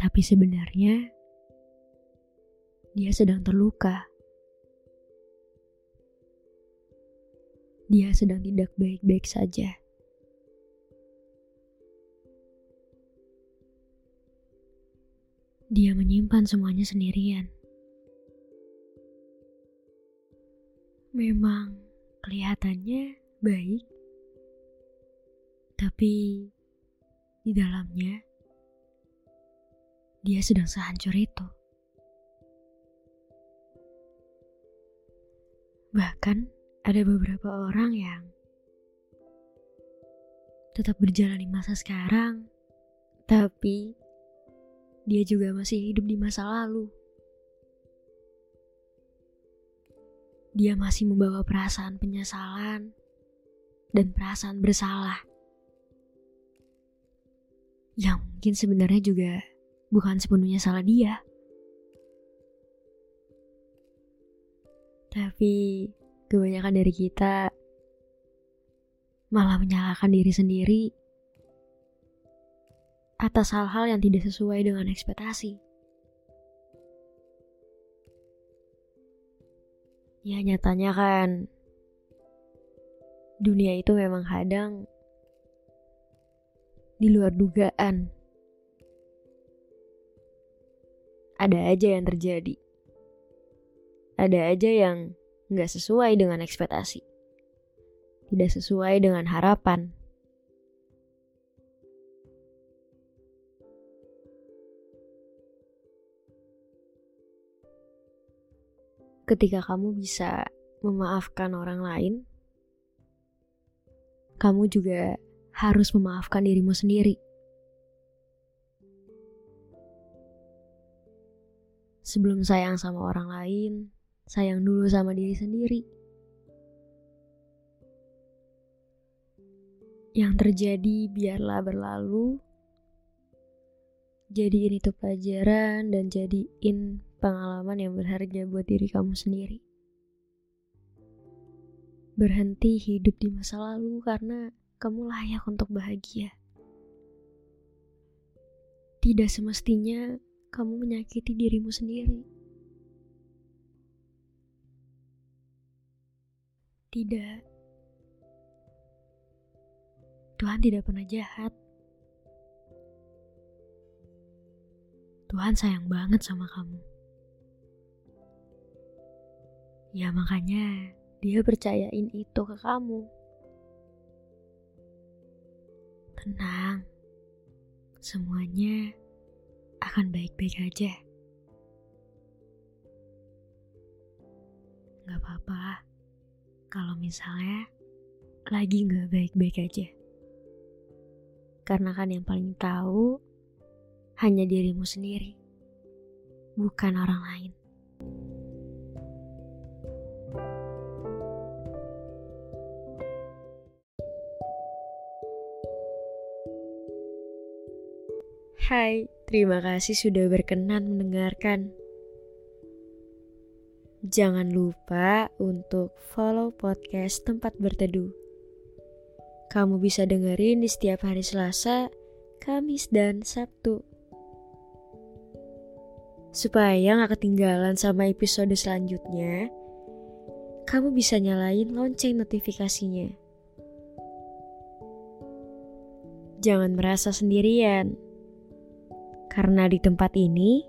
tapi sebenarnya dia sedang terluka. Dia sedang tidak baik-baik saja. Dia menyimpan semuanya sendirian. Memang kelihatannya baik, tapi di dalamnya dia sedang sehancur itu. Bahkan ada beberapa orang yang tetap berjalan di masa sekarang, tapi dia juga masih hidup di masa lalu. Dia masih membawa perasaan penyesalan dan perasaan bersalah. Yang mungkin sebenarnya juga bukan sepenuhnya salah dia. Tapi kebanyakan dari kita malah menyalahkan diri sendiri atas hal-hal yang tidak sesuai dengan ekspektasi. Ya nyatanya kan dunia itu memang kadang di luar dugaan. Ada aja yang terjadi. Ada aja yang nggak sesuai dengan ekspektasi. Tidak sesuai dengan harapan. ketika kamu bisa memaafkan orang lain, kamu juga harus memaafkan dirimu sendiri. Sebelum sayang sama orang lain, sayang dulu sama diri sendiri. Yang terjadi biarlah berlalu, jadiin itu pelajaran dan jadiin pengalaman yang berharga buat diri kamu sendiri. Berhenti hidup di masa lalu karena kamu layak untuk bahagia. Tidak semestinya kamu menyakiti dirimu sendiri. Tidak. Tuhan tidak pernah jahat. Tuhan sayang banget sama kamu. Ya makanya dia percayain itu ke kamu. Tenang, semuanya akan baik-baik aja. Gak apa-apa kalau misalnya lagi gak baik-baik aja. Karena kan yang paling tahu hanya dirimu sendiri, bukan orang lain. Hai, terima kasih sudah berkenan mendengarkan. Jangan lupa untuk follow podcast Tempat Berteduh. Kamu bisa dengerin di setiap hari Selasa, Kamis, dan Sabtu. Supaya gak ketinggalan sama episode selanjutnya, kamu bisa nyalain lonceng notifikasinya. Jangan merasa sendirian karena di tempat ini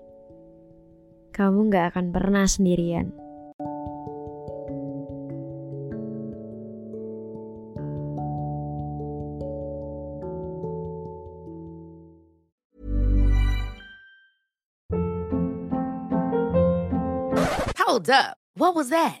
kamu gak akan pernah sendirian. Hold up, what was that?